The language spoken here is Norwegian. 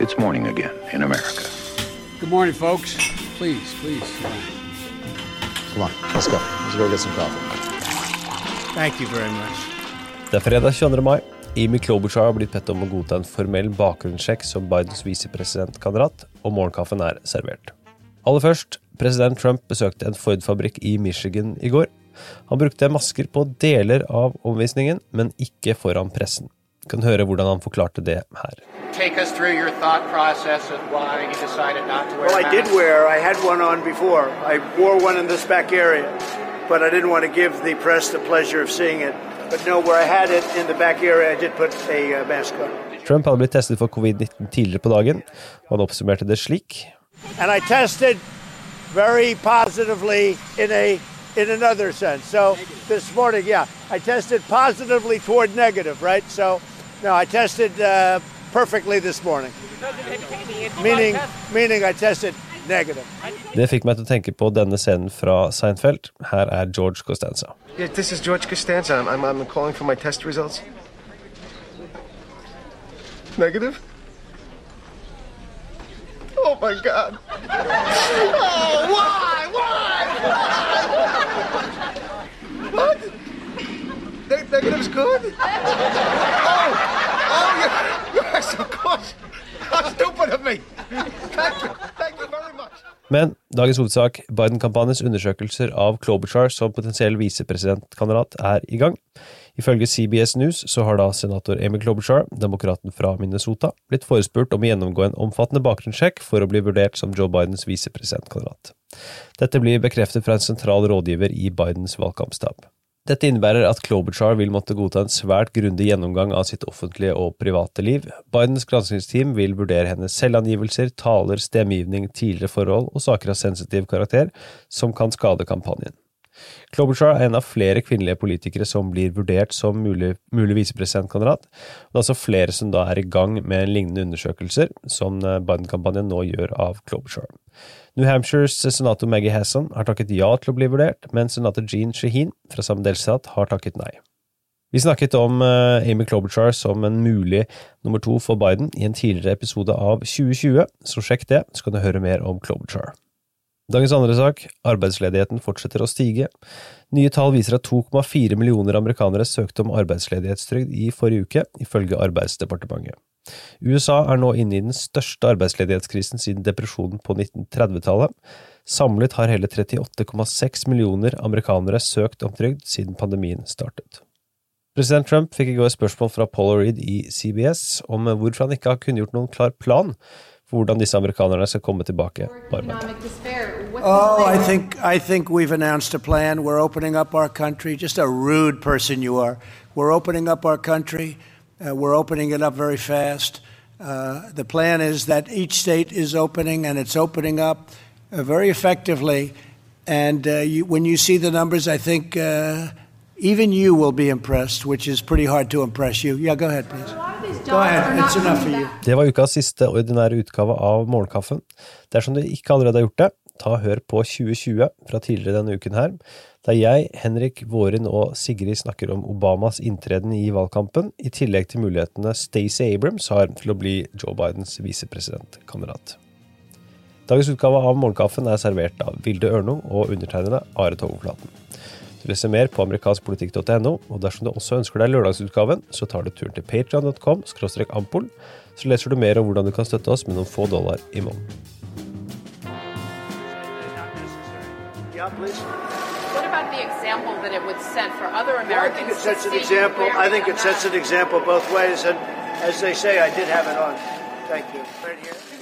It's morning again in America. Good morning, folks. Please, please. Come on, let's go. Let's go get some coffee. Thank you very much. Det er fredag 22. mai. Amy Klobuchar har blitt bedt om å godta en formell bakgrunnssjekk som Bidens visepresidentkandidat, og morgenkaffen er servert. Aller først, president Trump besøkte en Ford-fabrikk i Michigan i går. Han brukte masker på deler av omvisningen, men ikke foran pressen. Du kan høre hvordan han forklarte det her. Take us through your thought process of why you decided not to wear Well, I did wear. I had one on before. I wore one in this back area, but I didn't want to give the press the pleasure of seeing it. But no, where I had it in the back area, I did put a uh, mask on. Trump hadde blitt testet for covid-19 tidligere på dagen, og han oppsummerte det slik. And I tested very positively in a in another sense. So this morning, yeah, I tested positively toward negative, right? So no, I tested uh, perfectly this morning. Meaning, meaning I tested negative. Det fikk meg til å tenke på denne scenen fra Seinfeld. Her er George Costanza. Yeah, this is George Costanza. I'm, I'm, I'm calling for my test results. Negative? Oh my god. Oh, why? Why? what? Ne- negative's good? Oh, oh, you're, you're so good. Men dagens hovedsak, Biden-kampanjens undersøkelser av Klobuchar som potensiell visepresidentkandidat er i gang. Ifølge CBS News så har da senator Amy Klobuchar, demokraten fra Minnesota, blitt forespurt om å gjennomgå en omfattende bakgrunnssjekk for å bli vurdert som Joe Bidens visepresidentkandidat. Dette blir bekreftet fra en sentral rådgiver i Bidens valgkampstab. Dette innebærer at Klobuchar vil måtte godta en svært grundig gjennomgang av sitt offentlige og private liv. Bidens granskingsteam vil vurdere hennes selvangivelser, taler, stemmegivning, tidligere forhold og saker av sensitiv karakter som kan skade kampanjen. Klobuchar er en av flere kvinnelige politikere som blir vurdert som mulig, mulig visepresidentkandidat. Det er altså flere som da er i gang med lignende undersøkelser, som Biden-kampanjen nå gjør av Klobuchar. New Hampshires senator Maggie Hassan har takket ja til å bli vurdert, mens senator Jean Shaheen fra samme delstat har takket nei. Vi snakket om uh, Amy Klobuchar som en mulig nummer to for Biden i en tidligere episode av 2020, så sjekk det, så kan du høre mer om Klobuchar. Dagens andre sak, arbeidsledigheten fortsetter å stige. Nye tall viser at 2,4 millioner amerikanere søkte om arbeidsledighetstrygd i forrige uke, ifølge Arbeidsdepartementet. USA er nå inne i den største arbeidsledighetskrisen siden depresjonen på 1930-tallet. Samlet har hele 38,6 millioner amerikanere søkt om trygd siden pandemien startet. President Trump fikk i går spørsmål fra Paul Reed i CBS om hvorfor han ikke har kunngjort noen klar plan for hvordan disse amerikanerne skal komme tilbake på arbeid. Oh, I think I think we've announced a plan. We're opening up our country. Just a rude person you are. We're opening up our country. Uh, we're opening it up very fast. Uh, the plan is that each state is opening, and it's opening up uh, very effectively. And uh, you, when you see the numbers, I think uh, even you will be impressed, which is pretty hard to impress you. Yeah, go ahead, please. Go ahead. It's enough for you. Det var ukas siste ordinære utgave av Morgenkaffen. Dersom du ikke allerede har gjort det, ta og hør på 2020 fra tidligere denne uken her, der jeg, Henrik, Vårin og Sigrid snakker om Obamas inntreden i valgkampen, i tillegg til mulighetene Stacey Abrams har til å bli Joe Bidens visepresidentkandidat. Dagens utgave av Morgenkaffen er servert av Vilde Ørno og undertegnede Are Togoflaten. Du leser mer på amerikanskpolitikk.no, og dersom du også ønsker deg lørdagsutgaven, så tar du turen til patreon.com ampol, så leser du mer om hvordan du kan støtte oss med noen få dollar i måneden. Yeah, please. What about the example that it would set for other Well, I Americans? think it sets an example. I think it sets an example both ways, and as they say, I did have it on. Thank you. Right here.